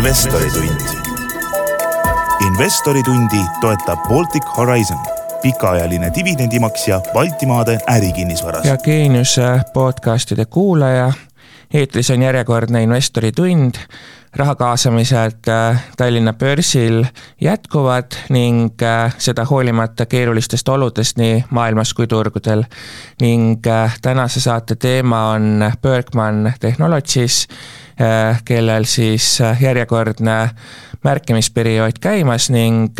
investoritund. investoritundi toetab Baltic Horizon, pikaajaline dividendimaksja Baltimaade ärikinnisvaras. ja Geeniuse podcastide kuulaja, eetris on järjekordne investoritund raha kaasamised äh, Tallinna börsil jätkuvad ning äh, seda hoolimata keerulistest oludest nii maailmas kui turgudel. ning äh, tänase saate teema on Bergman Technologies, kellel siis järjekordne märkimisperiood käimas ning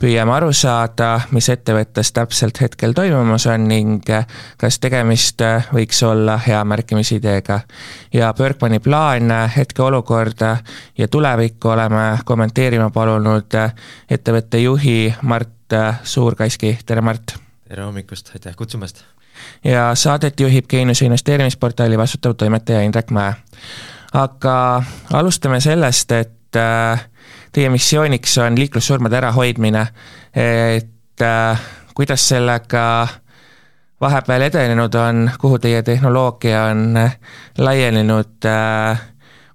püüame aru saada, mis ettevõttes täpselt hetkel toimumas on ning kas tegemist võiks olla hea märkimisideega. ja Bergmani plaan, hetkeolukorda ja tulevikku oleme kommenteerima palunud ettevõtte juhi Mart Suurkaski, tere Mart! tere hommikust, aitäh kutsumast! ja saadet juhib Geeniuse investeerimisportaali vastutav toimetaja Indrek Mäe. Aga alustame sellest, et teie missiooniks on liiklussurmade ärahoidmine, et äh, kuidas sellega vahepeal edenenud on, kuhu teie tehnoloogia on äh, laienenud äh,,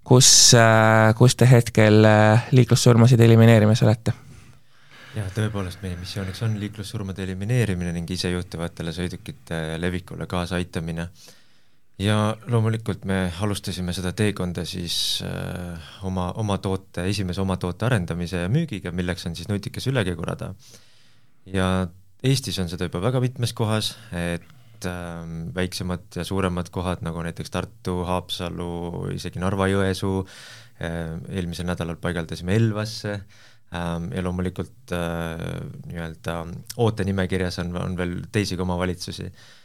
kus äh,, kus te hetkel äh, liiklussurmasid elimineerimas olete? jah, tõepoolest, meie missiooniks on liiklussurmade elimineerimine ning isejuhtivatele sõidukite levikule kaasaaitamine ja loomulikult me alustasime seda teekonda siis äh, oma, oma toote, esimese oma toote arendamise ja müügiga, milleks on siis nutikas ülekäigurada. ja Eestis on seda juba väga mitmes kohas, et äh, väiksemad ja suuremad kohad, nagu näiteks Tartu, Haapsalu, isegi Narva-Jõesuu äh,, eelmisel nädalal paigaldasime Elvasse äh, ja loomulikult äh, nii-öelda ootenimekirjas on, on veel teisigi omavalitsusi Äh,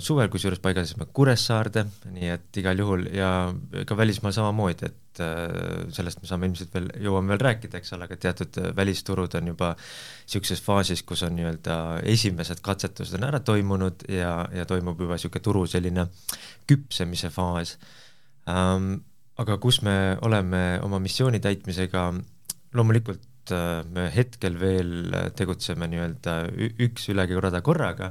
suvel kusjuures paigaldasime Kuressaarde, nii et igal juhul ja ka välismaal samamoodi, et äh, sellest me saame ilmselt veel, jõuame veel rääkida, eks ole, aga teatud äh, välisturud on juba niisuguses faasis, kus on nii-öelda esimesed katsetused on ära toimunud ja, ja toimub juba niisugune turu selline küpsemise faas ähm,. Aga kus me oleme oma missiooni täitmisega, loomulikult me hetkel veel tegutseme nii-öelda üks ülekäigurada korraga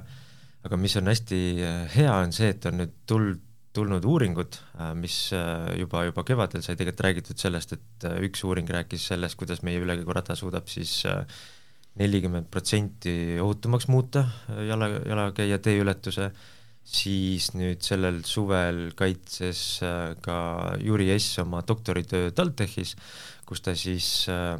aga mis on hästi äh, hea, on see, et on nüüd tul-, tulnud uuringud, äh, mis äh, juba, juba kevadel sai tegelikult räägitud sellest, et üks uuring rääkis sellest, kuidas meie ülekäigurada suudab siis nelikümmend protsenti ohutumaks muuta jala, jalakäija teeületuse, siis nüüd sellel suvel kaitses ka Jüri S oma doktoritöö TalTechis, kus ta siis äh,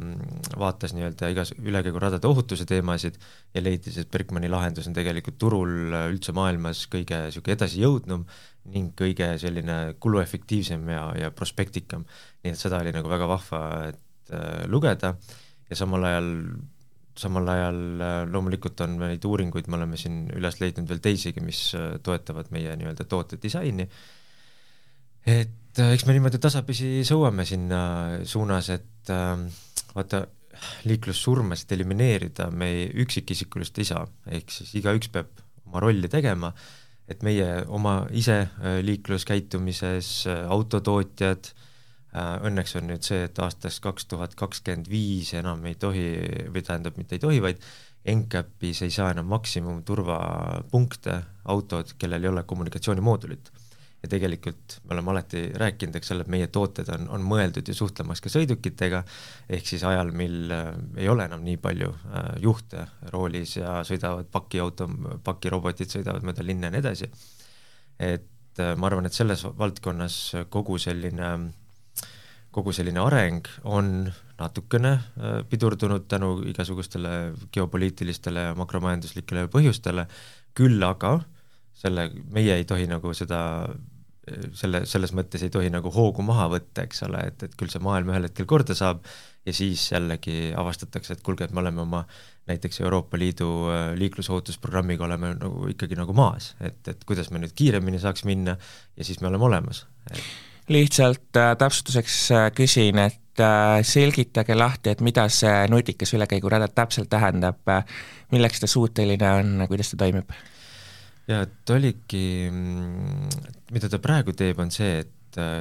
vaatas nii-öelda igas ülekäiguradade ohutuse teemasid ja leidis, et Bergmani lahendus on tegelikult turul äh, üldse maailmas kõige niisugune edasijõudnum ning kõige selline kuluefektiivsem ja, ja prospektikam. nii et seda oli nagu väga vahva, et äh, lugeda ja samal ajal samal ajal äh, loomulikult on neid uuringuid, me oleme siin üles leidnud veel teisigi, mis äh, toetavad meie nii-öelda toote disaini, et äh, eks me niimoodi tasapisi sõuame sinna suunas, et äh, vaata, liiklussurmasid elimineerida me üksikisikulist ei saa, ehk siis igaüks peab oma rolli tegema, et meie oma ise liikluskäitumises, autotootjad, õnneks on nüüd see, et aastast kaks tuhat kakskümmend viis enam ei tohi, või tähendab, mitte ei tohi, vaid NCAP-is ei saa enam maksimumturvapunkte autod, kellel ei ole kommunikatsioonimoodulit ja tegelikult me oleme alati rääkinud, eks ole, et meie tooted on, on mõeldud ju suhtlemaks ka sõidukitega, ehk siis ajal, mil äh, ei ole enam nii palju äh, juhte roolis ja sõidavad pakiauto, pakirobotid sõidavad mööda linna ja nii edasi, et äh, ma arvan, et selles valdkonnas kogu selline, kogu selline areng on natukene äh, pidurdunud tänu igasugustele geopoliitilistele ja makromajanduslikele põhjustele, küll aga selle, meie ei tohi nagu seda selle, selles mõttes ei tohi nagu hoogu maha võtta, eks ole, et, et küll see maailm ühel hetkel korda saab ja siis jällegi avastatakse, et kuulge, et me oleme oma näiteks Euroopa Liidu äh, liiklusohutusprogrammiga oleme nagu ikkagi nagu maas, et, et kuidas me nüüd kiiremini saaks minna ja siis me oleme olemas. Et.... lihtsalt äh, täpsustuseks äh, küsin, et äh, selgitage lahti, et mida see nutikas ülekäigurada täpselt tähendab, milleks ta suuteline on, kuidas ta toimib? Ja et oligi, mm, mida ta praegu teeb, on see, et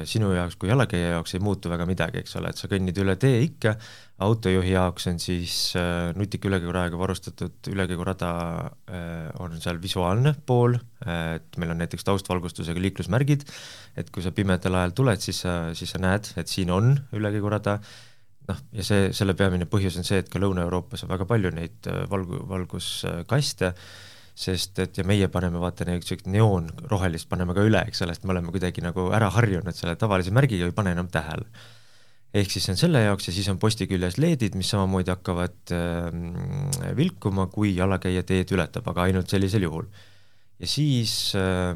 sinu jaoks kui jalakäija jaoks ei muutu väga midagi, eks ole, et sa kõnnid üle tee ikka, autojuhi jaoks on siis äh, nutika ülekäigurajaga varustatud ülekäigurada äh, on seal visuaalne pool äh,, et meil on näiteks taustvalgustusega liiklusmärgid, et kui sa pimedal ajal tuled, siis sa, siis sa näed, et siin on ülekäigurada, noh, ja see, selle peamine põhjus on see, et ka Lõuna-Euroopas on väga palju neid äh, valgu, valguskaste sest et ja meie paneme vaata niisugust neoonrohelist paneme ka üle, eks ole, sest me oleme kuidagi nagu ära harjunud selle tavalise märgiga, ei pane enam tähele. Ehk siis see on selle jaoks ja siis on posti küljes LED-id, mis samamoodi hakkavad äh, vilkuma, kui jalakäija teed ületab, aga ainult sellisel juhul. ja siis äh,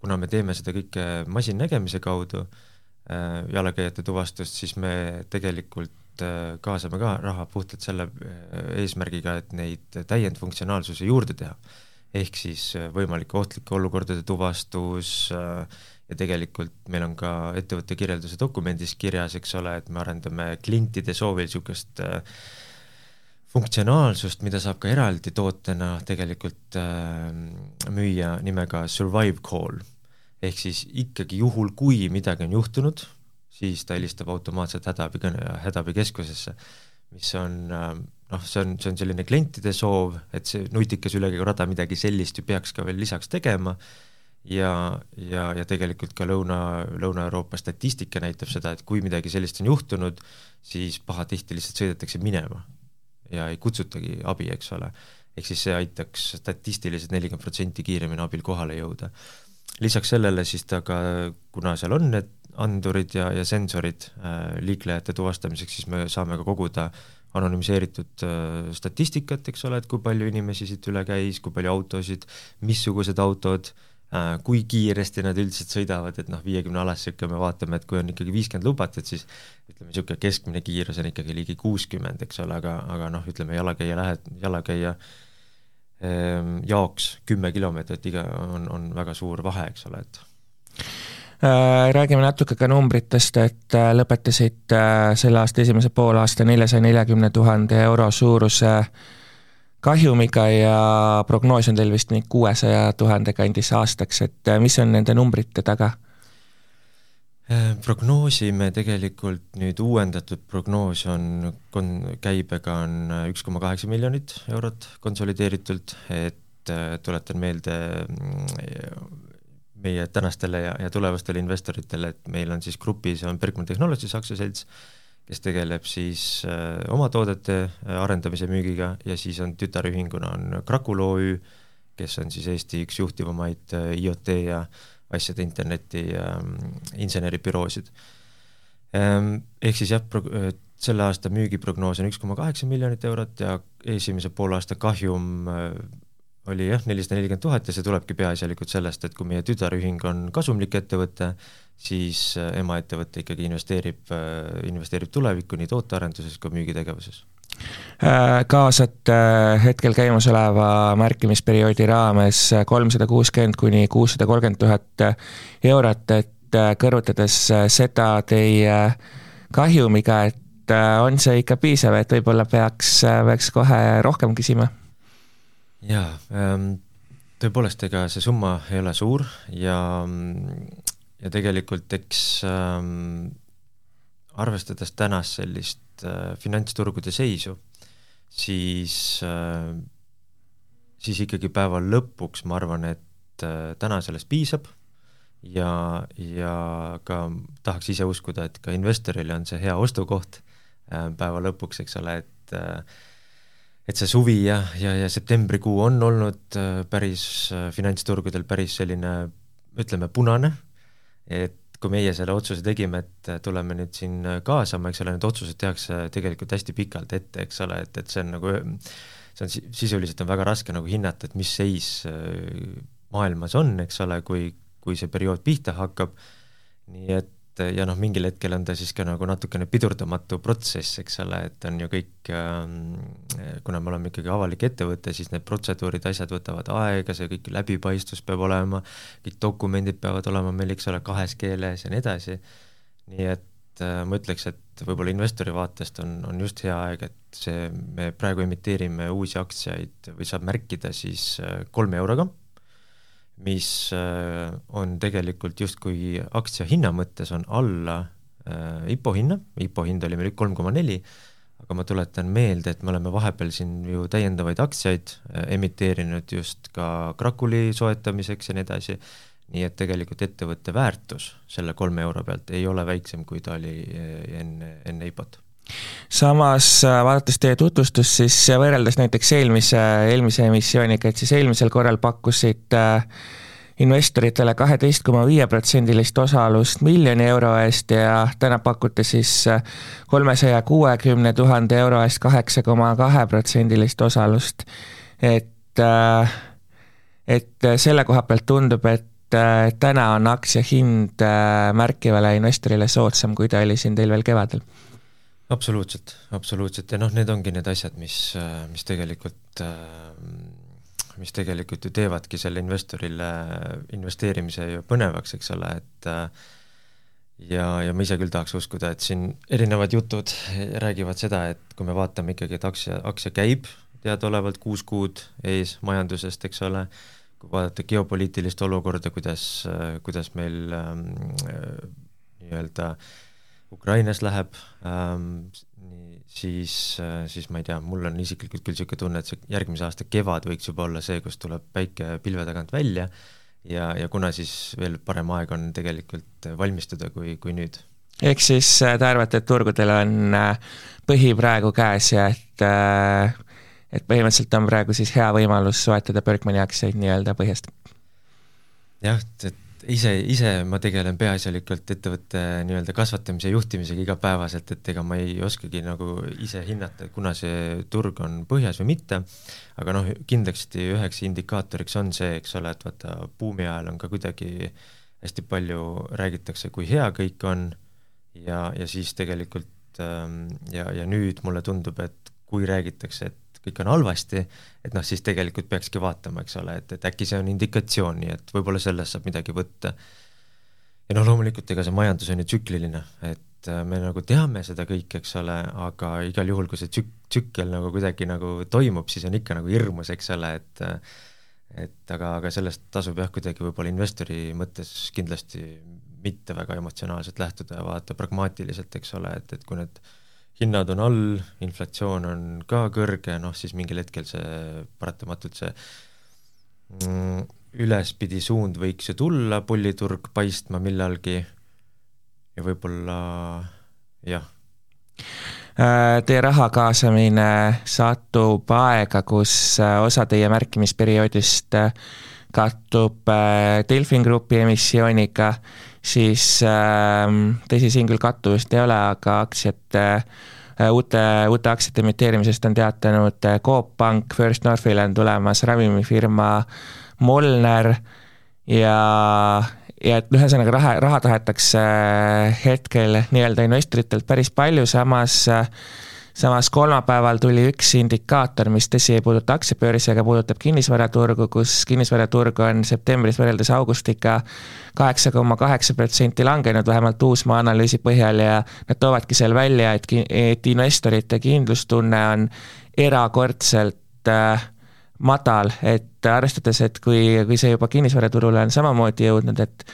kuna me teeme seda kõike masinnägemise kaudu äh,, jalakäijate tuvastust, siis me tegelikult äh, kaasame ka raha puhtalt selle äh, eesmärgiga, et neid täiendfunktsionaalsusi juurde teha ehk siis äh, võimalike ohtlike olukordade tuvastus äh, ja tegelikult meil on ka ettevõtte kirjelduse dokumendis kirjas, eks ole, et me arendame klientide soovil niisugust äh, funktsionaalsust, mida saab ka eraldi tootena tegelikult müüa nimega survive call. ehk siis ikkagi juhul, kui midagi on juhtunud, siis ta helistab automaatselt hädaabikõne, hädaabikeskusesse, mis on noh, see on, see on selline klientide soov, et see nutikas ülekäigurada midagi sellist ju peaks ka veel lisaks tegema ja, ja, ja tegelikult ka Lõuna, Lõuna-Euroopa statistika näitab seda, et kui midagi sellist on juhtunud, siis pahatihti lihtsalt sõidetakse minema ja ei kutsutagi abi, eks ole. ehk siis see aitaks statistiliselt nelikümmend protsenti kiiremini abil kohale jõuda. lisaks sellele siis ta ka, kuna seal on need andurid ja, ja sensorid äh, liiklejate tuvastamiseks, siis me saame ka koguda anonüümiseeritud äh, statistikat, eks ole, et kui palju inimesi siit üle käis, kui palju autosid, missugused autod äh,, kui kiiresti nad üldiselt sõidavad, et noh, viiekümne alas niisugune me vaatame, et kui on ikkagi viiskümmend lubatud, siis ütleme, niisugune keskmine kiirus on ikkagi ligi kuuskümmend, eks ole, aga, aga noh, ütleme jalakäija lähed, jalakäija ähm, jaoks kümme kilomeetrit iga, on, on väga suur vahe, eks ole, et Äh, räägime natuke ka numbritest, et äh, lõpetasid äh, selle aasta esimese poolaasta neljasaja neljakümne tuhande euro suuruse kahjumiga ja prognoos on teil vist nüüd kuuesaja tuhande kandis aastaks, et mis on nende numbrite taga? prognoosime tegelikult nüüd uuendatud prognoos on, kon-, käibega on üks koma kaheksa miljonit eurot konsolideeritult, et tuletan meelde meie tänastele ja, ja tulevastele investoritele, et meil on siis grupis on Bergman Technologies aktsiaselts, kes tegeleb siis äh, oma toodete äh, arendamise müügiga ja siis on tütarühinguna on Krakul OÜ, kes on siis Eesti üks juhtivamaid äh, IoT ja asjade interneti äh, inseneribüroosid ähm,. Ehk siis jah, selle aasta müügiprognoos on üks koma kaheksa miljonit eurot ja esimese poolaasta kahjum oli jah, nelisada nelikümmend tuhat ja see tulebki peaasjalikult sellest, et kui meie tütarühing on kasumlik ettevõte, siis äh, emaettevõte ikkagi investeerib, äh, investeerib tulevikku nii tootearenduses kui müügitegevuses. Äh, kaasate hetkel käimasoleva märkimisperioodi raames kolmsada kuuskümmend kuni kuussada kolmkümmend tuhat eurot, et kõrvutades seda teie kahjumiga, et on see ikka piisav, et võib-olla peaks, peaks kohe rohkem küsima jaa ähm,, tõepoolest, ega see summa ei ole suur ja, ja tegelikult eks ähm, arvestades tänast sellist äh, finantsturgude seisu, siis äh,, siis ikkagi päeva lõpuks ma arvan, et äh, täna sellest piisab ja, ja ka tahaks ise uskuda, et ka investorile on see hea ostukoht äh, päeva lõpuks, eks ole, et äh, et see suvi ja, ja, ja septembrikuu on olnud äh, päris äh, finantsturgudel päris selline ütleme, punane, et kui meie selle otsuse tegime, et äh, tuleme nüüd siin kaasama, eks ole, need otsused tehakse tegelikult hästi pikalt ette, eks ole, et, et see on nagu, see on sisuliselt on väga raske nagu hinnata, et mis seis maailmas on, eks ole, kui, kui see periood pihta hakkab, nii et et ja noh, mingil hetkel on ta siis ka nagu natukene pidurdamatu protsess, eks ole, et on ju kõik, ähm, kuna me oleme ikkagi avalik ettevõte, siis need protseduurid, asjad võtavad aega, see kõik läbipaistvus peab olema, kõik dokumendid peavad olema meil, eks ole, kahes keeles ja nii edasi, nii et äh, ma ütleks, et võib-olla investori vaatest on, on just hea aeg, et see, me praegu emiteerime uusi aktsiaid või saab märkida siis äh, kolme euroga mis on tegelikult justkui aktsia hinna mõttes on alla IPO hinna, IPO hind oli meil kolm koma neli, aga ma tuletan meelde, et me oleme vahepeal siin ju täiendavaid aktsiaid emiteerinud just ka Krakuli soetamiseks ja nii edasi. Nii et tegelikult ettevõtte väärtus selle kolme euro pealt ei ole väiksem, kui ta oli eh, enne, enne IPO-t samas äh, vaadates teie tutvustust, siis võrreldes näiteks eelmise, eelmise emissiooniga, et siis eelmisel korral pakkusite äh, investoritele kaheteist koma viie protsendilist osalust miljoni euro eest ja täna pakute siis äh, kolmesaja kuuekümne tuhande euro eest kaheksa koma kahe protsendilist osalust. et, et selle koha pealt tundub, et äh, täna on aktsia hind äh, märkivale investorile soodsam, kui ta oli siin teil veel kevadel? Absoluutselt, absoluutselt. Ja noh, need ongi need asjad, mis, äh, mis tegelikult, mis tegelikult ju teevadki selle investorile investeerimise ju põnevaks, eks ole, et ja, ja ma ise küll tahaks uskuda, et siin erinevad jutud räägivad seda, et kui me vaatame ikkagi, et aktsia, aktsia käib teadaolevalt kuus kuud ees majandusest, eks ole, kui vaadata geopoliitilist olukorda, kuidas, kuidas meil ähm, äh, nii-öelda Ukrainas läheb ähm,, siis, äh, siis ma ei tea, mul on isiklikult küll niisugune tunne, et see järgmise aasta kevad võiks juba olla see, kus tuleb päike pilve tagant välja ja, ja kuna siis veel parem aeg on tegelikult valmistuda kui, kui nüüd. ehk siis äh, te arvate, et turgudel on põhi praegu käes ja et äh, et põhimõtteliselt on praegu siis hea võimalus soetada Bergmani aktsiaid nii-öelda põhjast. jah, et ise, ise ma tegelen peaasjalikult ettevõtte nii-öelda kasvatamise ja juhtimisega igapäevaselt, et ega ma ei oskagi nagu ise hinnata, kuna see turg on põhjas või mitte, aga noh, kindlasti üheks indikaatoriks on see, eks ole, et vaata, buumi ajal on ka kuidagi hästi palju räägitakse, kui hea kõik on ja, ja siis tegelikult ähm, ja, ja nüüd mulle tundub, et kui räägitakse, et kõik on halvasti, et noh, siis tegelikult peakski vaatama, eks ole, et, et äkki see on indikatsioon, nii et võib-olla sellest saab midagi võtta. ja noh, loomulikult ega see majandus on ju tsükliline, et äh, me nagu teame seda kõike, eks ole, aga igal juhul, kui see tsük-, tsükkel nagu kuidagi nagu toimub, siis on ikka nagu hirmus, eks ole, et et aga, aga sellest tasub jah, kuidagi võib-olla investori mõttes kindlasti mitte väga emotsionaalselt lähtuda ja vaadata pragmaatiliselt, eks ole, et, et kui need hinnad on all, inflatsioon on ka kõrge, noh siis mingil hetkel see paratamatult see mm, ülespidi suund võiks ju tulla, pulliturg paistma millalgi ja võib-olla jah. Äh, teie raha kaasamine satub aega, kus äh, osa teie märkimisperioodist äh, kattub Delfin Grupi emissiooniga siis äh, tõsi, siin küll kattuvust ei ole, aga aktsiate äh, uute, uute aktsiate emiteerimisest on teatanud äh, Coop Pank, First Northil on tulemas ravimifirma Molner ja, ja et ühesõnaga raha, raha tahetakse äh, hetkel nii-öelda investoritelt päris palju, samas äh, samas kolmapäeval tuli üks indikaator, mis tõsi, ei puuduta aktsiabörsi, aga puudutab kinnisvaraturgu, kus kinnisvaraturg on septembris võrreldes augustiga kaheksa koma kaheksa protsenti langenud, vähemalt Uusmaa analüüsi põhjal ja nad toovadki seal välja, et, et investorite kindlustunne on erakordselt äh, madal, et arvestades, et kui, kui see juba kinnisvaraturule on samamoodi jõudnud, et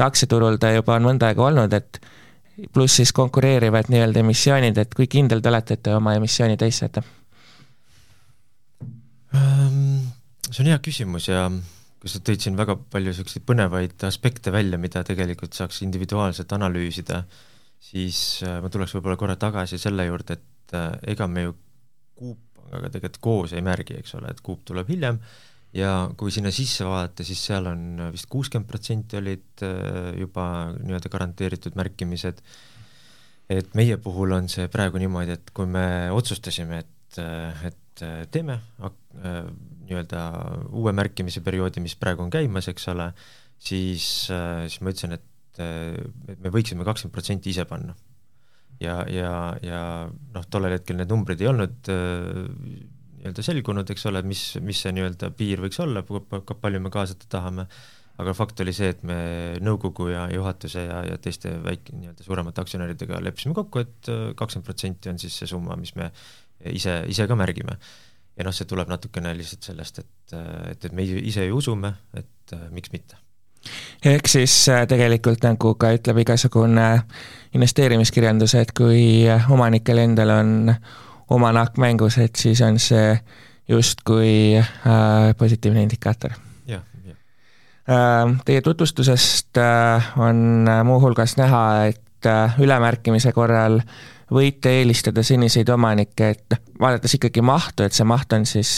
aktsiaturul ta juba on mõnda aega olnud, et pluss siis konkureerivad nii-öelda emissioonid, et kui kindel te olete, et te oma emissiooni täis saate? Ehm, see on hea küsimus ja kui sa tõid siin väga palju niisuguseid põnevaid aspekte välja, mida tegelikult saaks individuaalselt analüüsida, siis äh, ma tuleks võib-olla korra tagasi selle juurde, et äh, ega me ju Coop-aga tegelikult koos ei märgi, eks ole, et Coop tuleb hiljem ja kui sinna sisse vaadata, siis seal on vist kuuskümmend protsenti olid äh, juba nii-öelda garanteeritud märkimised, et meie puhul on see praegu niimoodi, et kui me otsustasime, et, äh, et äh, teeme nii-öelda uue märkimise perioodi, mis praegu on käimas, eks ole, siis, siis ma ütlesin, et, et me võiksime kakskümmend protsenti ise panna. ja, ja, ja noh, tollel hetkel need numbrid ei olnud nii-öelda selgunud, eks ole, mis, mis see nii-öelda piir võiks olla, palju me kaasata tahame, aga fakt oli see, et me nõukogu ja juhatuse ja, ja teiste väike, nii-öelda suuremate aktsionäridega leppisime kokku, et äh, kakskümmend protsenti on siis see summa, mis me ise, ise ka märgime. ja noh, see tuleb natukene lihtsalt sellest, et, et, et me ise ju usume, et et miks mitte. ehk siis tegelikult nagu ka ütleb igasugune investeerimiskirjandus, et kui omanikel endal on oma nahk mängus, et siis on see justkui äh, positiivne indikaator. jah, jah. Äh, teie tutvustusest äh, on muuhulgas näha, et äh, ülemärkimise korral võite eelistada seniseid omanikke, et vaadates ikkagi mahtu, et see maht on siis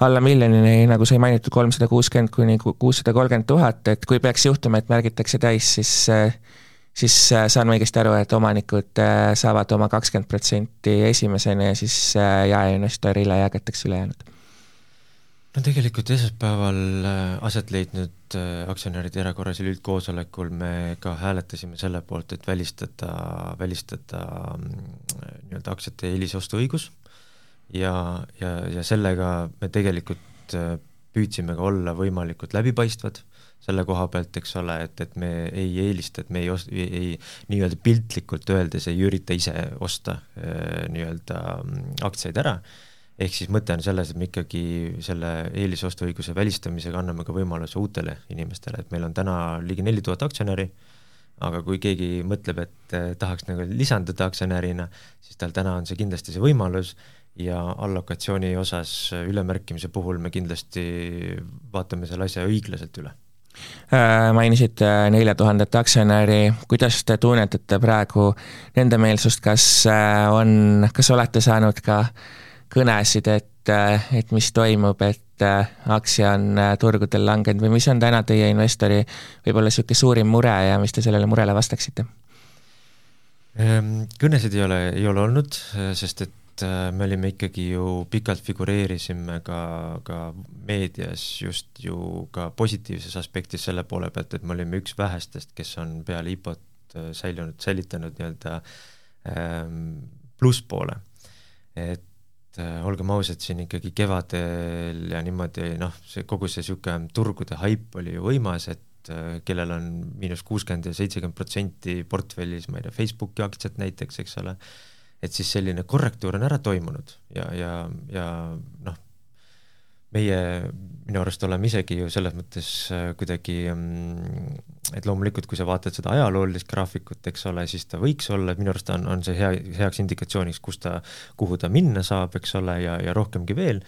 alla miljonini, nagu sai mainitud, kolmsada kuuskümmend kuni kuussada kolmkümmend tuhat, et kui peaks juhtuma, et märgitakse täis, siis siis saan ma õigesti aru, et omanikud saavad oma kakskümmend protsenti esimesena ja siis jaeinvestorile jagatakse ülejäänud? no tegelikult esmaspäeval aset leidnud aktsionäride erakorralisel üldkoosolekul me ka hääletasime selle poolt, et välistada, välistada nii-öelda aktsiate eelisostuõigus ja, ja, ja sellega me tegelikult püüdsime ka olla võimalikult läbipaistvad selle koha pealt, eks ole, et, et me ei eelista, et me ei ost-, ei, ei nii-öelda piltlikult öeldes ei ürita ise osta äh, nii-öelda mm, aktsiaid ära, ehk siis mõte on selles, et me ikkagi selle eelisostuõiguse välistamisega anname ka võimaluse uutele inimestele, et meil on täna ligi neli tuhat aktsionäri, aga kui keegi mõtleb, et äh, tahaks nagu lisanduda aktsionärina, siis tal täna on see kindlasti see võimalus ja allokatsiooni osas ülemärkimise puhul me kindlasti vaatame selle asja õiglaselt üle mainisite nelja tuhandet aktsionäri, kuidas te tunnetate praegu nende meelsust, kas äh, on, kas olete saanud ka kõnesid, et, äh, et mis toimub, et aktsia on turgudel langenud või mis on täna teie investori võib-olla niisugune suurim mure ja mis te sellele murele vastaksite? Ehm, kõnesid ei ole, ei ole olnud, sest et et äh, me olime ikkagi ju, pikalt figureerisime ka, ka meedias just ju ka positiivses aspektis selle poole pealt, et me olime üks vähestest, kes on peale IPO-t äh, säilinud, säilitanud nii-öelda ähm, plusspoole. et äh, olgem ausad, siin ikkagi kevadel ja niimoodi noh, see kogu see niisugune turgude haip oli ju võimas, et kellel on miinus kuuskümmend ja seitsekümmend protsenti portfellis, ma ei tea, Facebooki aktsiat näiteks, eks ole, et siis selline korrektuur on ära toimunud ja, ja, ja noh, meie minu arust oleme isegi ju selles mõttes äh, kuidagi, mm, et loomulikult, kui sa vaatad seda ajaloolist graafikut, eks ole, siis ta võiks olla, minu arust on, on see hea, heaks indikatsiooniks, kus ta, kuhu ta minna saab, eks ole, ja, ja rohkemgi veel,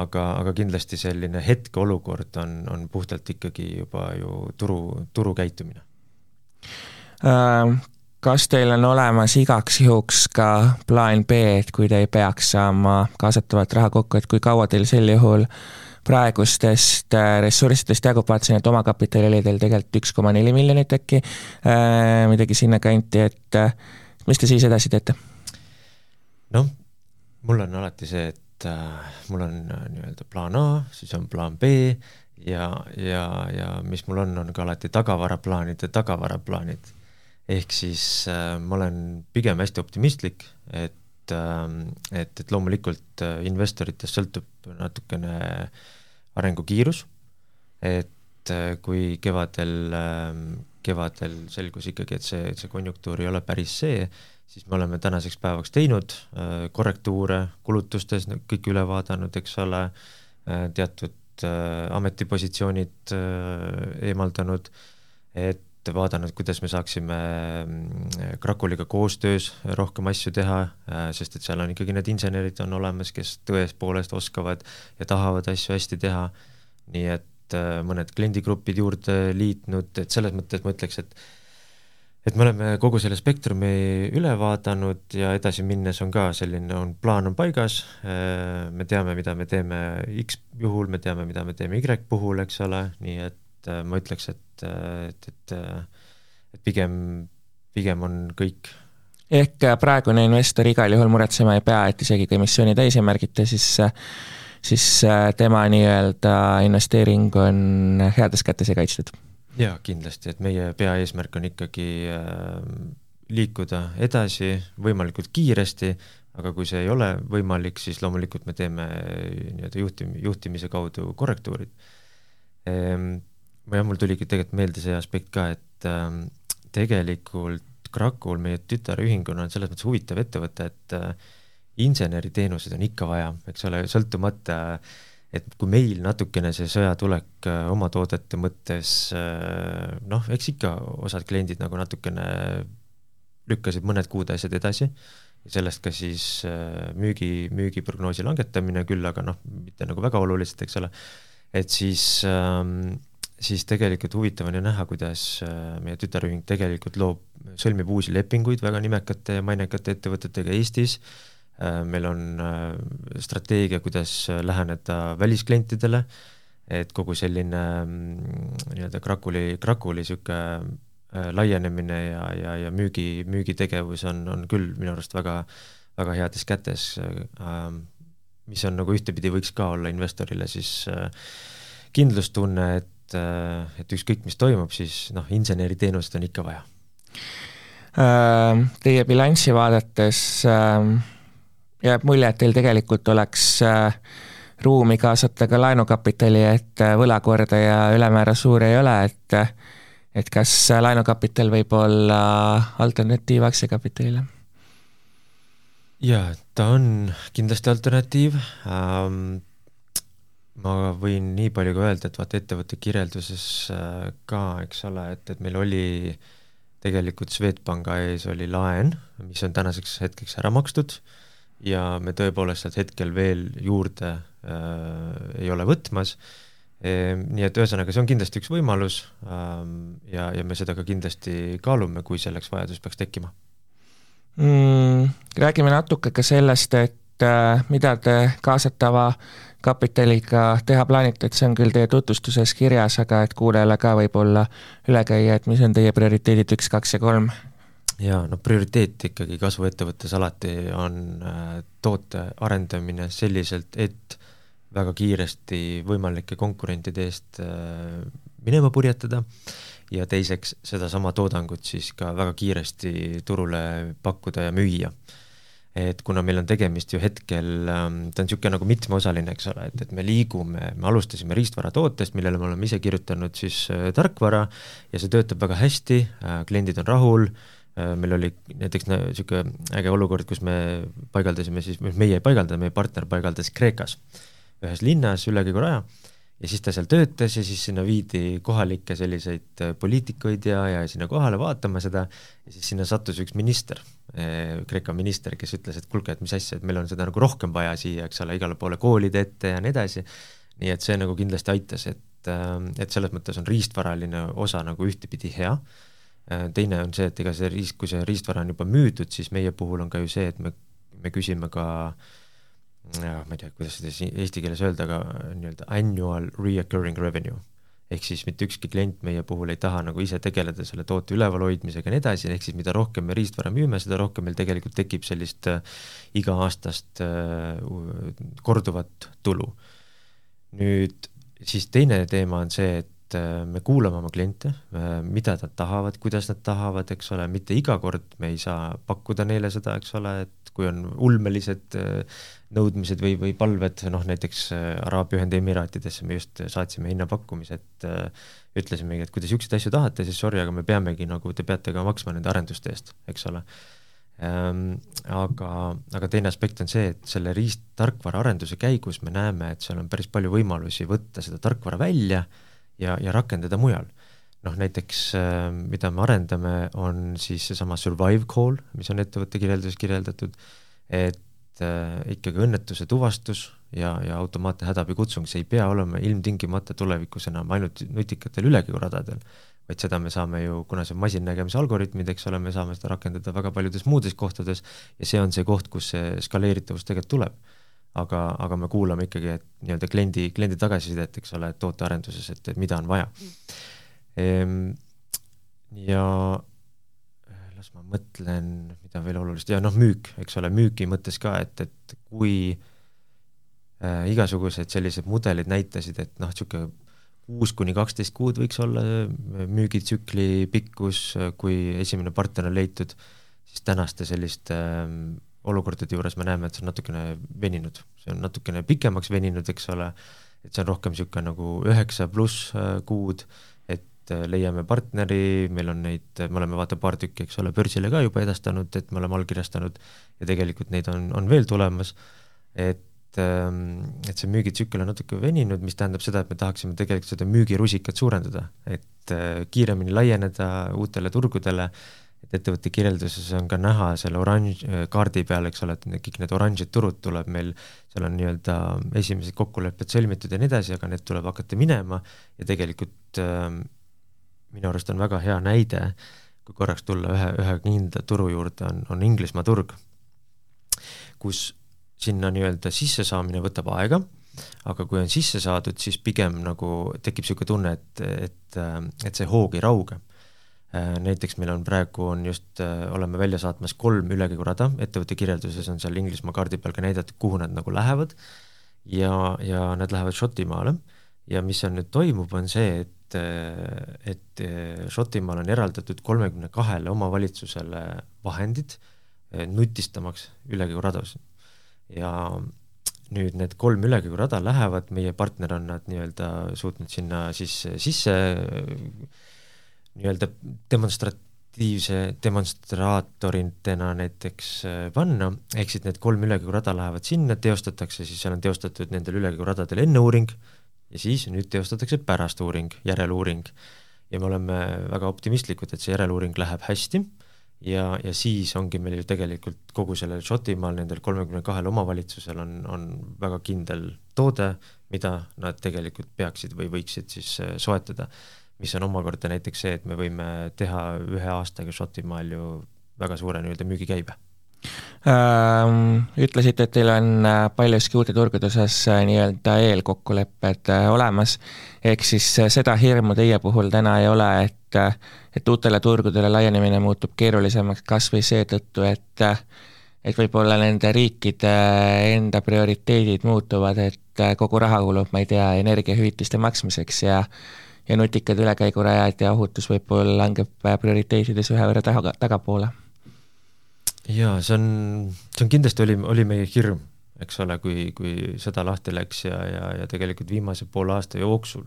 aga, aga kindlasti selline hetkeolukord on, on puhtalt ikkagi juba ju turu, turu käitumine äh, kas teil on olemas igaks juhuks ka plaan B, et kui te ei peaks saama kaasatavat raha kokku, et kui kaua teil sel juhul praegustest äh, ressurssidest jagub, vaatasin, et omakapitali oli teil tegelikult üks koma neli miljonit äkki äh,, midagi sinnakanti, et äh, mis te siis edasi teete? noh, mul on alati see, et mul on nii-öelda plaan A, siis on plaan B ja, ja, ja mis mul on, on ka alati tagavaraplaanide tagavaraplaanid ehk siis äh, ma olen pigem hästi optimistlik, et äh,, et, et loomulikult äh, investoritest sõltub natukene arengukiirus, et äh, kui kevadel äh,, kevadel selgus ikkagi, et see, see konjunktuur ei ole päris see, siis me oleme tänaseks päevaks teinud äh, korrektuure kulutustes, kõik üle vaadanud, eks ole äh,, teatud äh, ametipositsioonid äh, eemaldanud, et vaadanud, kuidas me saaksime mm, Krakuliga koostöös rohkem asju teha, äh, sest et seal on ikkagi need insenerid on olemas, kes tõepoolest oskavad ja tahavad asju hästi teha, nii et äh, mõned kliendigrupid juurde liitnud, et selles mõttes ma ütleks, et et me oleme kogu selle spektrumi üle vaadanud ja edasi minnes on ka selline, on plaan on paigas, äh, me teame, mida me teeme X juhul, me teame, mida me teeme Y puhul, eks ole, nii et ma ütleks, et et, et, et, et pigem, pigem on kõik ehk praegune investor igal juhul muretsema ei pea, et isegi kui emissiooni täis ei märgita, siis siis tema nii-öelda investeering on heades kätes ja kaitstud? jaa, kindlasti, et meie peaeesmärk on ikkagi äh, liikuda edasi võimalikult kiiresti, aga kui see ei ole võimalik, siis loomulikult me teeme nii-öelda juhtim-, juhtimise kaudu korrektuurid ehm, jah, mul tuligi tegelikult meelde see aspekt ka, et ähm, tegelikult Krakul, meie tütarühinguna on selles mõttes huvitav ettevõte, et äh, inseneriteenuseid on ikka vaja, eks ole, sõltumata et kui meil natukene see sõjatulek äh, oma toodete mõttes äh, noh, eks ikka osad kliendid nagu natukene lükkasid mõned kuud asjad edasi. Sellest ka siis äh, müügi, müügiprognoosi langetamine küll, aga noh, mitte nagu väga oluliselt, eks ole, et siis ähm, siis tegelikult huvitav on ju näha, kuidas meie tütarühing tegelikult loob, sõlmib uusi lepinguid väga nimekate ja mainekate ettevõtetega Eestis. Äh,, Äh, meil on äh, strateegia, kuidas läheneda välisklientidele, et kogu selline mm, nii-öelda Krakuli, Krakuli niisugune äh, laienemine ja, ja, ja müügi, müügitegevus on, on küll minu arust väga, väga heades kätes, mis on nagu ühtepidi võiks ka olla investorile siis kindlustunne, et, et ükskõik, mis toimub, siis noh, inseneriteenust on ikka vaja. Teie bilanssi vaadates äh jääb mulje, et teil tegelikult oleks äh, ruumi kaasata ka laenukapitali, et äh, võlakordaja ülemäära suur ei ole, et et kas laenukapital võib olla alternatiiv aktsiakapitalile? jaa, ta on kindlasti alternatiiv ähm,, ma võin nii palju ka öelda, et vaata ettevõtte kirjelduses äh, ka, eks ole, et, et meil oli tegelikult Swedbanka ees oli laen, mis on tänaseks hetkeks ära makstud ja me tõepoolest sealt hetkel veel juurde äh, ei ole võtmas e,, nii et ühesõnaga, see on kindlasti üks võimalus ähm, ja, ja me seda ka kindlasti kaalume, kui selleks vajadus peaks tekkima mm,. Räägime natuke ka sellest, et äh, mida te kaasatava kapitaliga teha plaanite, et see on küll teie tutvustuses kirjas, aga et kuulajale ka võib-olla üle käia, et mis on teie prioriteedid üks, kaks ja kolm jaa, no prioriteet ikkagi kasvuettevõttes alati on äh, toote arendamine selliselt, et väga kiiresti võimalike konkurentide eest äh, minema purjetada ja teiseks sedasama toodangut siis ka väga kiiresti turule pakkuda ja müüa. Et kuna meil on tegemist ju hetkel, ähm, ta on niisugune nagu mitmeosaline, eks ole, et, et me liigume, me alustasime riistvaratootest, millele me oleme ise kirjutanud siis äh, tarkvara ja see töötab väga hästi, kliendid on rahul, Äh, meil oli näiteks niisugune äge olukord, kus me paigaldasime siis, meie ei paigaldanud, meie partner paigaldas Kreekas ühes linnas üle kõige raja ja siis ta seal töötas ja siis sinna viidi kohalikke selliseid äh, poliitikuid ja, ja sinna kohale vaatama seda. Ja siis sinna sattus üks minister, äh, Kreeka minister, kes ütles, et kuulge, et mis asja, et meil on seda nagu rohkem vaja siia, eks ole, igale poole koolide ette ja nii edasi, nii et see nagu kindlasti aitas, et, et selles mõttes on riistvaraline osa nagu ühtepidi hea. Äh, teine on see, et ega see riist, kui see riistvara on juba müüdud, siis meie puhul on ka ju see, et me, me küsime ka ja ma ei tea, kuidas seda eesti keeles öelda, aga nii-öelda annual reoccurring revenue. ehk siis mitte ükski klient meie puhul ei taha nagu ise tegeleda selle toote ülevalhoidmisega ja nii edasi, ehk siis mida rohkem me riistvara müüme, seda rohkem meil tegelikult tekib sellist äh, iga-aastast äh, korduvat tulu. nüüd siis teine teema on see, et et äh, me kuulame oma kliente, äh, mida nad tahavad, kuidas nad tahavad, eks ole, mitte iga kord me ei saa pakkuda neile seda, eks ole, et kui on ulmelised äh, nõudmised või, või palved, noh näiteks Araabia Ühendemiraatidesse me just saatsime hinnapakkumise, et ütlesimegi, et kui te niisuguseid asju tahate, siis sorry, aga me peamegi nagu, te peate ka maksma nende arenduste eest, eks ole ähm,. Aga, aga teine aspekt on see, et selle riist-tarkvara arenduse käigus me näeme, et seal on päris palju võimalusi võtta seda tarkvara välja äh, ja, ja rakendada mujal. noh näiteks äh, mida me arendame, on siis seesama survive call, mis on ettevõtte kirjelduses kirjeldatud, et äh, ikkagi õnnetuse tuvastus ja, ja automaatne hädaabikutsung, see ei pea olema ilmtingimata tulevikus enam ainult nutikatel ülekäiguradadel, vaid seda me saame ju, kuna see on masinnägemise algoritmid, eks ole, me saame seda rakendada väga paljudes muudes kohtades ja see on see koht, kus see skaleeritavus tegelikult tuleb aga, aga me kuulame ikkagi, et nii-öelda kliendi, kliendi tagasisidet, eks ole, tootearenduses, et, et mida on vaja ehm,. ja las ma mõtlen, mida veel olulist, ja noh, müük, eks ole, müügi mõttes ka, et, et kui äh, igasugused sellised mudelid näitasid, et noh, niisugune kuus kuni kaksteist kuud võiks olla müügitsükli pikkus, kui esimene partner on leitud, siis tänaste selliste äh, olukordade juures me näeme, et see on natukene veninud, see on natukene pikemaks veninud, eks ole, et see on rohkem niisugune nagu üheksa pluss äh, kuud, et äh, leiame partneri, meil on neid, me oleme vaata paar tükki, eks ole, börsile ka juba edastanud, et me oleme allkirjastanud ja tegelikult neid on, on veel tulemas, et ähm, et see müügitsükkel on natuke veninud, mis tähendab seda, et me tahaksime tegelikult seda müügirusikat suurendada, et äh, kiiremini laieneda uutele turgudele, et ettevõtte kirjelduses on ka näha selle oranž kaardi peal, eks ole, et kõik need oranžid turud tuleb meil, seal on nii-öelda esimesed kokkulepped sõlmitud ja nii edasi, aga need tuleb hakata minema ja tegelikult äh, minu arust on väga hea näide, kui korraks tulla ühe, ühe kindla turu juurde, on, on Inglismaa turg, kus sinna nii-öelda sissesaamine võtab aega, aga kui on sisse saadud, siis pigem nagu tekib niisugune tunne, et, et, et see hoog ei rauge. Näiteks meil on praegu, on just, oleme välja saatmas kolm ülekäigurada, ettevõtte kirjelduses on seal Inglismaa kaardi peal ka näidatud, kuhu nad nagu lähevad. Ja, ja nad lähevad Šotimaale. Ja mis seal nüüd toimub, on see, et, et Šotimaal on eraldatud kolmekümne kahele omavalitsusele vahendid nutistamaks ülekäiguradasid ja nüüd need kolm ülekäigurada lähevad, meie partner on nad nii-öelda suutnud sinna siis sisse nii-öelda demonstratiivse demonstraatoritena näiteks äh, panna, ehk siis need kolm ülekäigurada lähevad sinna, teostatakse, siis seal on teostatud nendel ülekäiguradadel enne uuring ja siis nüüd teostatakse pärast uuring, järeluuring. ja me oleme väga optimistlikud, et see järeluuring läheb hästi ja, ja siis ongi meil ju tegelikult kogu sellel Šotimaal, nendel kolmekümne kahel omavalitsusel on, on väga kindel toode, mida nad tegelikult peaksid või võiksid siis äh, soetada. Mis on omakorda näiteks see, et me võime teha ühe aastaga Šotimaal ju väga suure nii-öelda müügikäibe. Ütlesite, et teil on äh, paljuski uute turgude osas äh, nii-öelda eelkokkulepped olemas, ehk siis seda hirmu teie puhul täna ei ole, et et uutele turgudele laienemine muutub keerulisemaks kas või seetõttu, et et võib-olla nende riikide enda prioriteedid muutuvad, et kogu raha kulub, ma ei tea, energiahüvitiste maksmiseks ja ja nutikad ülekäigurajad ja ohutus võib-olla langeb prioriteetides ühe võrra taga, tagapoole. jaa, see on, see on kindlasti oli, oli meie hirm, eks ole, kui, kui sõda lahti läks ja, ja, ja tegelikult viimase poole aasta jooksul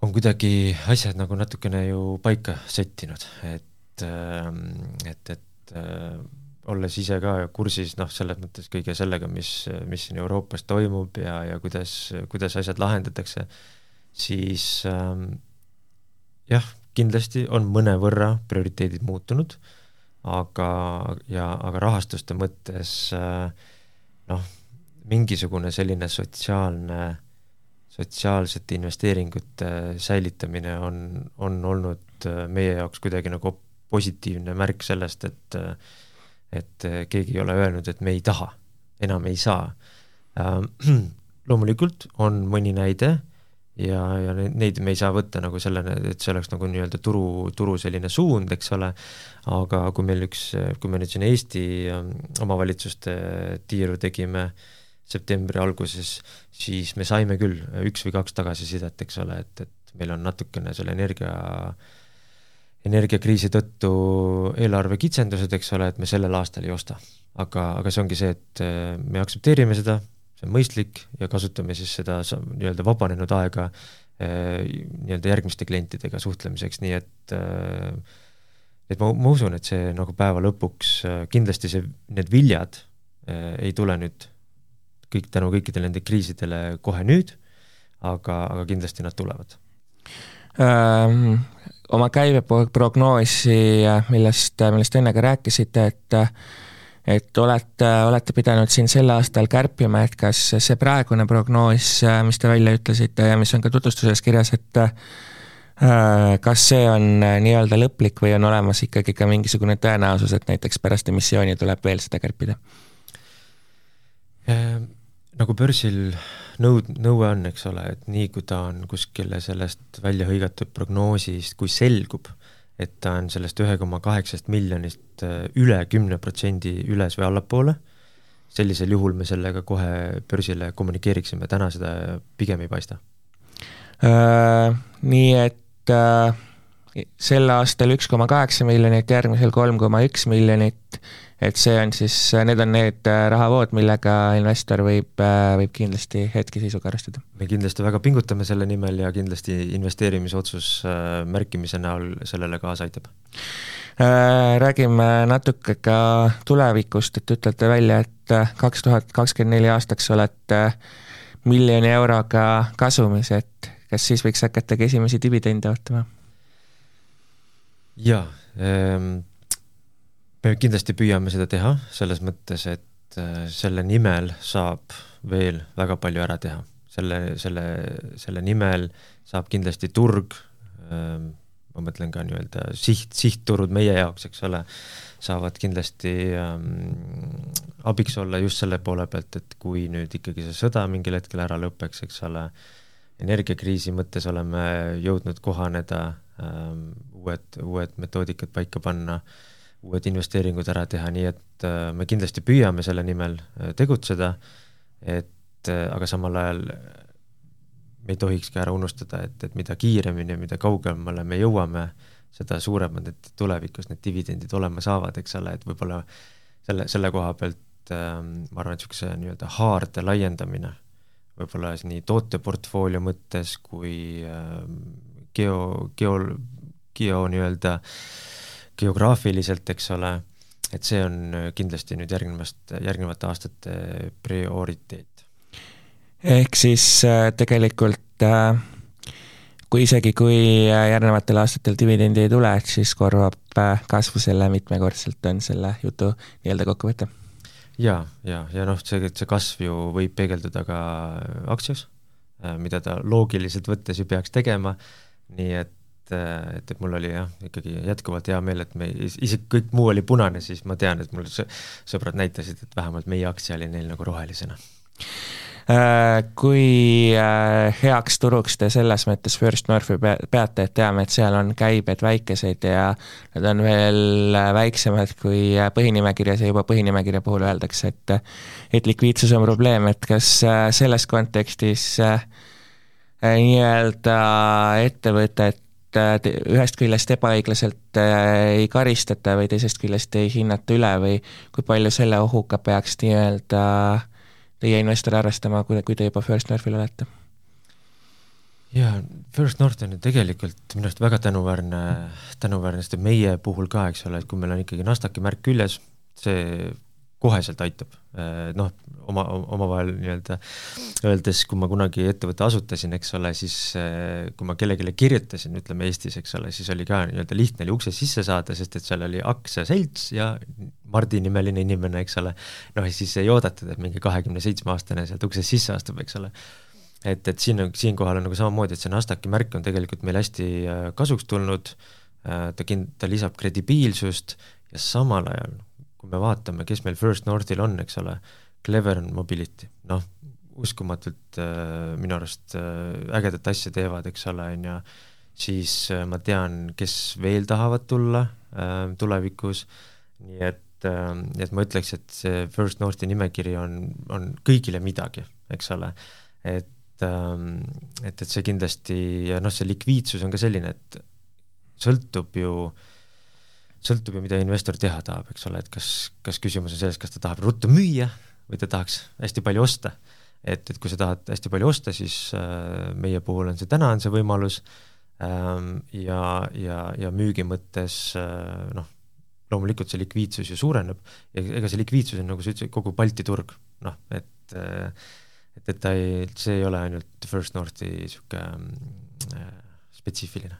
on kuidagi asjad nagu natukene ju paika settinud, et, ähm, et, et äh, olles ise ka kursis noh, selles mõttes kõige sellega, mis, mis siin Euroopas toimub ja, ja kuidas, kuidas asjad lahendatakse, siis ähm, jah, kindlasti on mõnevõrra prioriteedid muutunud, aga, ja, aga rahastuste mõttes äh, noh, mingisugune selline sotsiaalne äh, sotsiaalsete investeeringute säilitamine on, on olnud äh, meie jaoks kuidagi nagu positiivne märk sellest, et et keegi ei ole öelnud, et me ei taha, enam ei saa. Äh, loomulikult on mõni näide ja, ja neid me ei saa võtta nagu sellena, et see oleks nagu nii-öelda turu, turu selline suund, eks ole, aga kui meil üks, kui me nüüd siin Eesti ähm, omavalitsuste tiiru tegime äh, septembri alguses, siis me saime küll üks või kaks tagasisidet, eks ole, et, et meil on natukene selle energia, energiakriisi tõttu eelarvekitsendused, eks ole, et me sellel aastal ei osta. aga, aga see ongi see, et äh, me aktsepteerime seda, see on mõistlik ja kasutame siis seda nii-öelda vabanenud aega äh, nii-öelda järgmiste klientidega suhtlemiseks, nii et äh, et ma, ma usun, et see nagu päeva lõpuks kindlasti see, need viljad ei tule nüüd kõik tänu kõikidele nende kriisidele kohe nüüd, aga, aga kindlasti nad tulevad ähm,. Oma käibeprognoosi, millest, millest enne ka rääkisite, et et olete, olete pidanud siin sel aastal kärpima, et kas see praegune prognoos, mis te välja ütlesite ja mis on ka tutvustuses kirjas, et äh, kas see on nii-öelda lõplik või on olemas ikkagi ka mingisugune tõenäosus, et näiteks pärast emissiooni tuleb veel seda kärpida? Ehm, nagu börsil nõud-, nõue on, eks ole, et nii, kui ta on kuskile sellest välja hõigatud prognoosist, kui selgub, et ta on sellest ühe koma kaheksast miljonist äh, üle kümne protsendi üles või allapoole, sellisel juhul me sellega kohe börsile kommunikeeriksime, täna seda pigem ei paista äh,. Nii et äh, sel aastal üks koma kaheksa miljonit, järgmisel kolm koma üks miljonit, et see on siis, need on need äh, rahavood, millega investor võib, äh, võib kindlasti hetkeseisuga arvestada. me kindlasti väga pingutame selle nimel ja kindlasti investeerimisotsus äh, märkimise näol sellele kaasa aitab. Räägime natuke ka tulevikust, et ütlete välja, et kaks tuhat kakskümmend neli aastaks olete miljoni euroga kasumis, et kas siis võiks hakatagi esimesi dividende ootama? Jaa ähm,, me kindlasti püüame seda teha, selles mõttes, et äh, selle nimel saab veel väga palju ära teha. selle, selle, selle nimel saab kindlasti turg ähm,, ma mõtlen ka nii-öelda siht, sihtturud meie jaoks, eks ole, saavad kindlasti ähm, abiks olla just selle poole pealt, et kui nüüd ikkagi see sõda mingil hetkel ära lõpeks, eks ole, energiakriisi mõttes oleme jõudnud kohaneda uued, uued metoodikad paika panna, uued investeeringud ära teha, nii et äh, me kindlasti püüame selle nimel äh, tegutseda, et äh, aga samal ajal me ei tohikski ära unustada, et, et mida kiiremini ja mida kaugemale me jõuame, seda suuremad need tulevikus need dividendid olema saavad, eks ole, et võib-olla selle, selle koha pealt ähm, ma arvan, et niisuguse nii-öelda haarde laiendamine võib-olla nii tooteportfoolio mõttes kui ähm, geo, geo, geo nii-öelda geograafiliselt, eks ole, et see on kindlasti nüüd järgnevast, järgnevate aastate prioriteet. ehk siis äh, tegelikult äh, kui isegi, kui järgnevatel aastatel dividendi ei tule, siis korvab äh, kasvu selle mitmekordselt, on selle jutu nii-öelda kokkuvõte? ja, ja, ja noh, see, see kasv ju võib peegelduda ka aktsias, mida ta loogiliselt võttes ju peaks tegema, nii et et, et mul oli jah, ikkagi jätkuvalt hea meel, et me, isegi kõik muu oli punane, siis ma tean, et mul sõbrad näitasid, et vähemalt meie aktsia oli neil nagu rohelisena. Äh, kui äh, heaks turuks te selles mõttes First Northi peate, et teame, et seal on käibed väikesed ja need on veel äh, väiksemad kui põhinimekirjas ja juba põhinimekirja puhul öeldakse, et et likviidsus on probleem, et kas selles kontekstis nii-öelda ettevõtet ühest küljest ebaõiglaselt ei karistata või teisest küljest ei hinnata üle või kui palju selle ohuga peaks nii-öelda teie investor arvestama, kui, kui te juba First Northil olete? jaa, First North on ju tegelikult minu arust väga tänuväärne, tänuväärne, sest meie puhul ka, eks ole, et kui meil on ikkagi Nasdaqi märk küljes, see koheselt aitab, noh, oma, omavahel nii-öelda öeldes, kui ma kunagi ettevõtte asutasin, eks ole, siis kui ma kellelegi kirjutasin, ütleme Eestis, eks ole, siis oli ka nii-öelda lihtne oli ukse sisse saada, sest et seal oli aktsiaselts ja Mardi nimeline inimene, eks ole, noh ja siis ei oodatud, et mingi kahekümne seitsme aastane sealt uksest sisse astub, eks ole. et, et siin siinkohal on nagu samamoodi, et see Nasdaqi märk on tegelikult meil hästi kasuks tulnud, ta kind-, ta lisab kredibiilsust ja samal ajal kui me vaatame, kes meil First Northil on, eks ole, Clever Mobility, noh, uskumatult äh, minu arust äh, ägedat asja teevad, eks ole, on ju, siis äh, ma tean, kes veel tahavad tulla äh, tulevikus, nii et äh,, et ma ütleks, et see First Northi nimekiri on, on kõigile midagi, eks ole, et ähm, et, et see kindlasti ja noh, see likviidsus on ka selline, et sõltub ju äh, sõltub ju, mida investor teha tahab, eks ole, et kas, kas küsimus on selles, kas ta tahab ruttu müüa või ta tahaks hästi palju osta. et, et kui sa tahad hästi palju osta, siis äh, meie puhul on see, täna on see võimalus. Ähm, ja, ja, ja müügi mõttes äh, noh, loomulikult see likviidsus ju suureneb. Ja ega see likviidsus on, nagu sa ütlesid, kogu Balti turg, noh, et äh, et, et ta ei, see ei ole ainult First Northi niisugune äh, spetsiifiline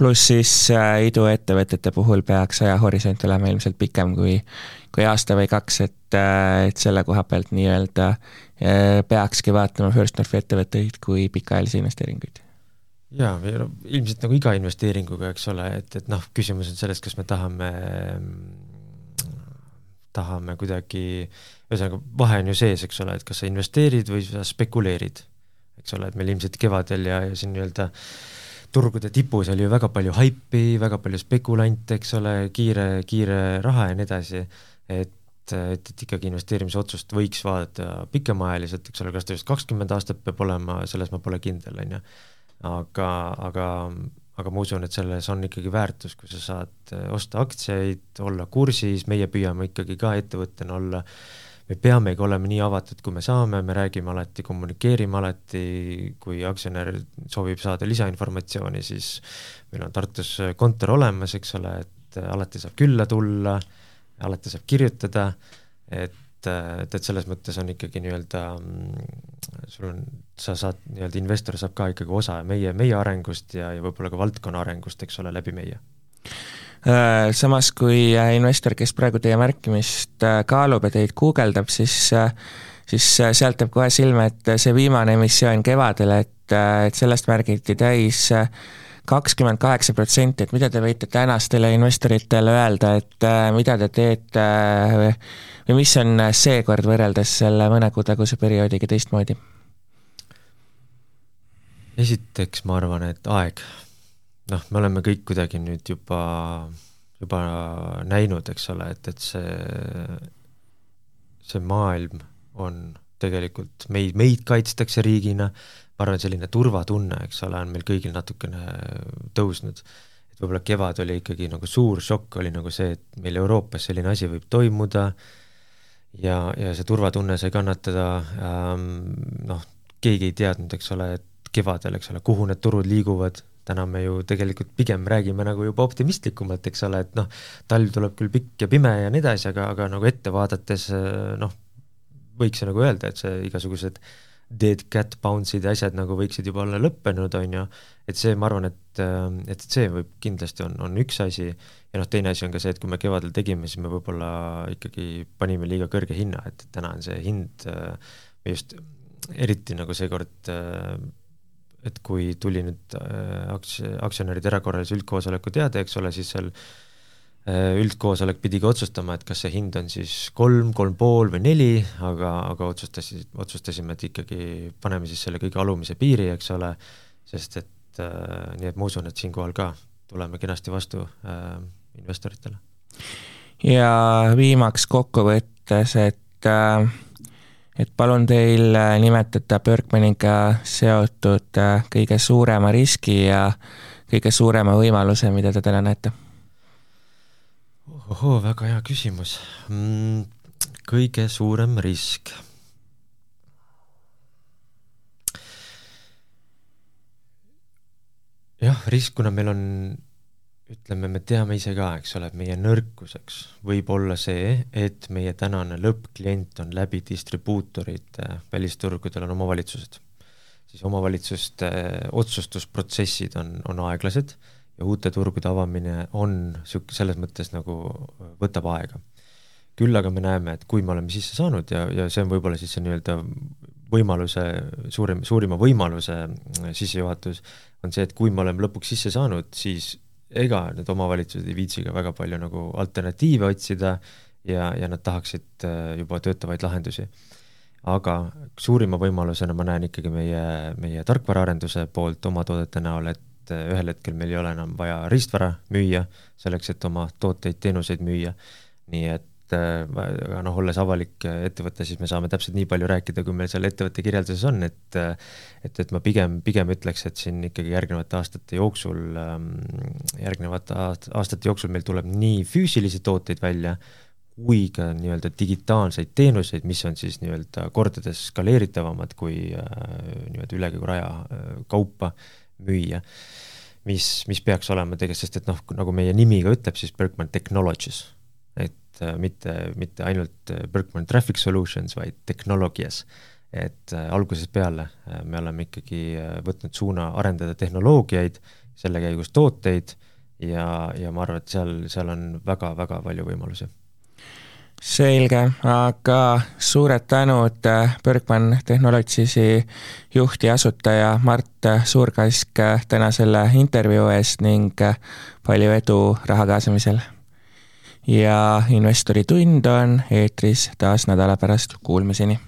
pluss siis äh, iduettevõtete puhul peaks ajahorisont olema ilmselt pikem kui, kui aasta või kaks, et, äh, et selle koha pealt nii-öelda äh, peakski vaatama First Northi ettevõtteid kui pikaajalisi investeeringuid jaa, või no ilmselt nagu iga investeeringuga, eks ole, et, et noh, küsimus on selles, kas me tahame, tahame kuidagi, ühesõnaga vahe on ju sees, eks ole, et kas sa investeerid või sa spekuleerid. eks ole, et meil ilmselt kevadel ja, ja siin nii-öelda äh, turgude tipus oli ju väga palju haipi, väga palju spekulante, eks ole, kiire, kiire raha ja nii edasi, et et, et ikkagi investeerimisotsust võiks vaadata pikemaajaliselt, eks ole, kas ta just kakskümmend aastat peab olema, selles ma pole kindel, on ju. aga, aga, aga ma usun, et selles on ikkagi väärtus, kui sa saad osta aktsiaid, olla kursis, meie püüame ikkagi ka ettevõttena olla me peamegi olema nii avatud, kui me saame, me räägime alati, kommunikeerime alati, kui aktsionär soovib saada lisainformatsiooni, siis meil on Tartus kontor olemas, eks ole, et alati saab külla tulla, alati saab kirjutada, et, et, et selles mõttes on ikkagi nii-öelda, sul on, sa saad, nii-öelda investor saab ka ikkagi osa meie, meie arengust ja, ja võib-olla ka valdkonna arengust, eks ole, läbi meie samas, kui äh, investor, kes praegu teie märkimist äh, kaalub ja teid guugeldab, siis siis sealt jääb kohe silma, et see viimane emissioon kevadel, et, et sellest märgiti täis kakskümmend kaheksa protsenti, et mida te võite tänastele investoritele öelda, et mida te teete või mis on seekord võrreldes selle mõne kuu taguse perioodiga teistmoodi? esiteks ma arvan, et aeg noh, me oleme kõik kuidagi nüüd juba, juba näinud, eks ole, et, et see, see maailm on tegelikult meid, meid kaitstakse riigina, ma arvan, selline turvatunne, eks ole, on meil kõigil natukene tõusnud. et võib-olla kevad oli ikkagi nagu suur šokk, oli nagu see, et meil Euroopas selline asi võib toimuda. Ja, ja see turvatunne sai kannatada ähm,, noh, keegi ei teadnud, eks ole, et kevadel, eks ole, kuhu need turud liiguvad, täna me ju tegelikult pigem räägime nagu juba optimistlikumalt, eks ole, et noh, talv tuleb küll pikk ja pime ja nii edasi, aga, aga nagu ette vaadates noh, võiks ju nagu öelda, et see igasugused dead cat bounce'id ja asjad nagu võiksid juba olla lõppenud, on ju, et see, ma arvan, et, et see võib, kindlasti on, on üks asi, ja noh, teine asi on ka see, et kui me kevadel tegime, siis me võib-olla ikkagi panime liiga kõrge hinna, et täna on see hind just eriti nagu seekord et kui tuli nüüd äh, aks-, aktsionäride erakorralise üldkoosoleku teade, eks ole, siis seal äh, üldkoosolek pidigi otsustama, et kas see hind on siis kolm, kolm pool või neli, aga, aga otsustasid, otsustasime, et ikkagi paneme siis selle kõige alumise piiri, eks ole, sest et äh, nii et ma usun, et siinkohal ka tuleme kenasti vastu äh, investoritele. ja viimaks kokkuvõttes, et äh et palun teil äh, nimetada Bergmaniga seotud äh, kõige suurema riski ja kõige suurema võimaluse, mida te täna näete? ohoo, väga hea küsimus mm,. kõige suurem risk jah, risk, kuna meil on ütleme, me teame ise ka, eks ole, et meie nõrkuseks võib olla see, et meie tänane lõppklient on läbi distribuutorite välisturgudel on omavalitsused. siis omavalitsuste otsustusprotsessid on, on aeglased ja uute turgude avamine on niisugune, selles mõttes nagu võtab aega. küll aga me näeme, et kui me oleme sisse saanud ja, ja see on võib-olla siis see nii-öelda võimaluse, suurim, suurima võimaluse sissejuhatus, on see, et kui me oleme lõpuks sisse saanud, siis ega need omavalitsused ei viitsi ka väga palju nagu alternatiive otsida ja, ja nad tahaksid äh, juba töötavaid lahendusi. aga suurima võimalusena ma näen ikkagi meie, meie tarkvaraarenduse poolt oma toodete näol, et äh, ühel hetkel meil ei ole enam vaja riistvara müüa, selleks et oma tooteid, teenuseid müüa, nii et et aga noh, olles avalik ettevõte, siis me saame täpselt nii palju rääkida, kui meil seal ettevõtte kirjelduses on, et et, et ma pigem, pigem ütleks, et siin ikkagi järgnevate aastate jooksul, ähm, järgnevate aastate jooksul meil tuleb nii füüsilisi tooteid välja, kui ka nii-öelda digitaalseid teenuseid, mis on siis nii-öelda kordades skaleeritavamad kui äh, nii-öelda üle kogu raja äh, kaupa müüa. Mis, mis peaks olema tegelikult, sest et noh, nagu meie nimi ka ütleb, siis Berkman Technologies et äh, mitte, mitte ainult äh, Berkman Traffic Solutions, vaid Technologies. et äh, algusest peale me oleme ikkagi võtnud suuna arendada tehnoloogiaid, selle käigus tooteid ja, ja ma arvan, et seal, seal on väga-väga palju võimalusi selge, aga suured tänud Bergman Technologiesi juht ja asutaja Mart Suurkask täna selle intervjuu eest ning palju edu raha kaasamisel ja investori tund on eetris taas nädala pärast, kuulmiseni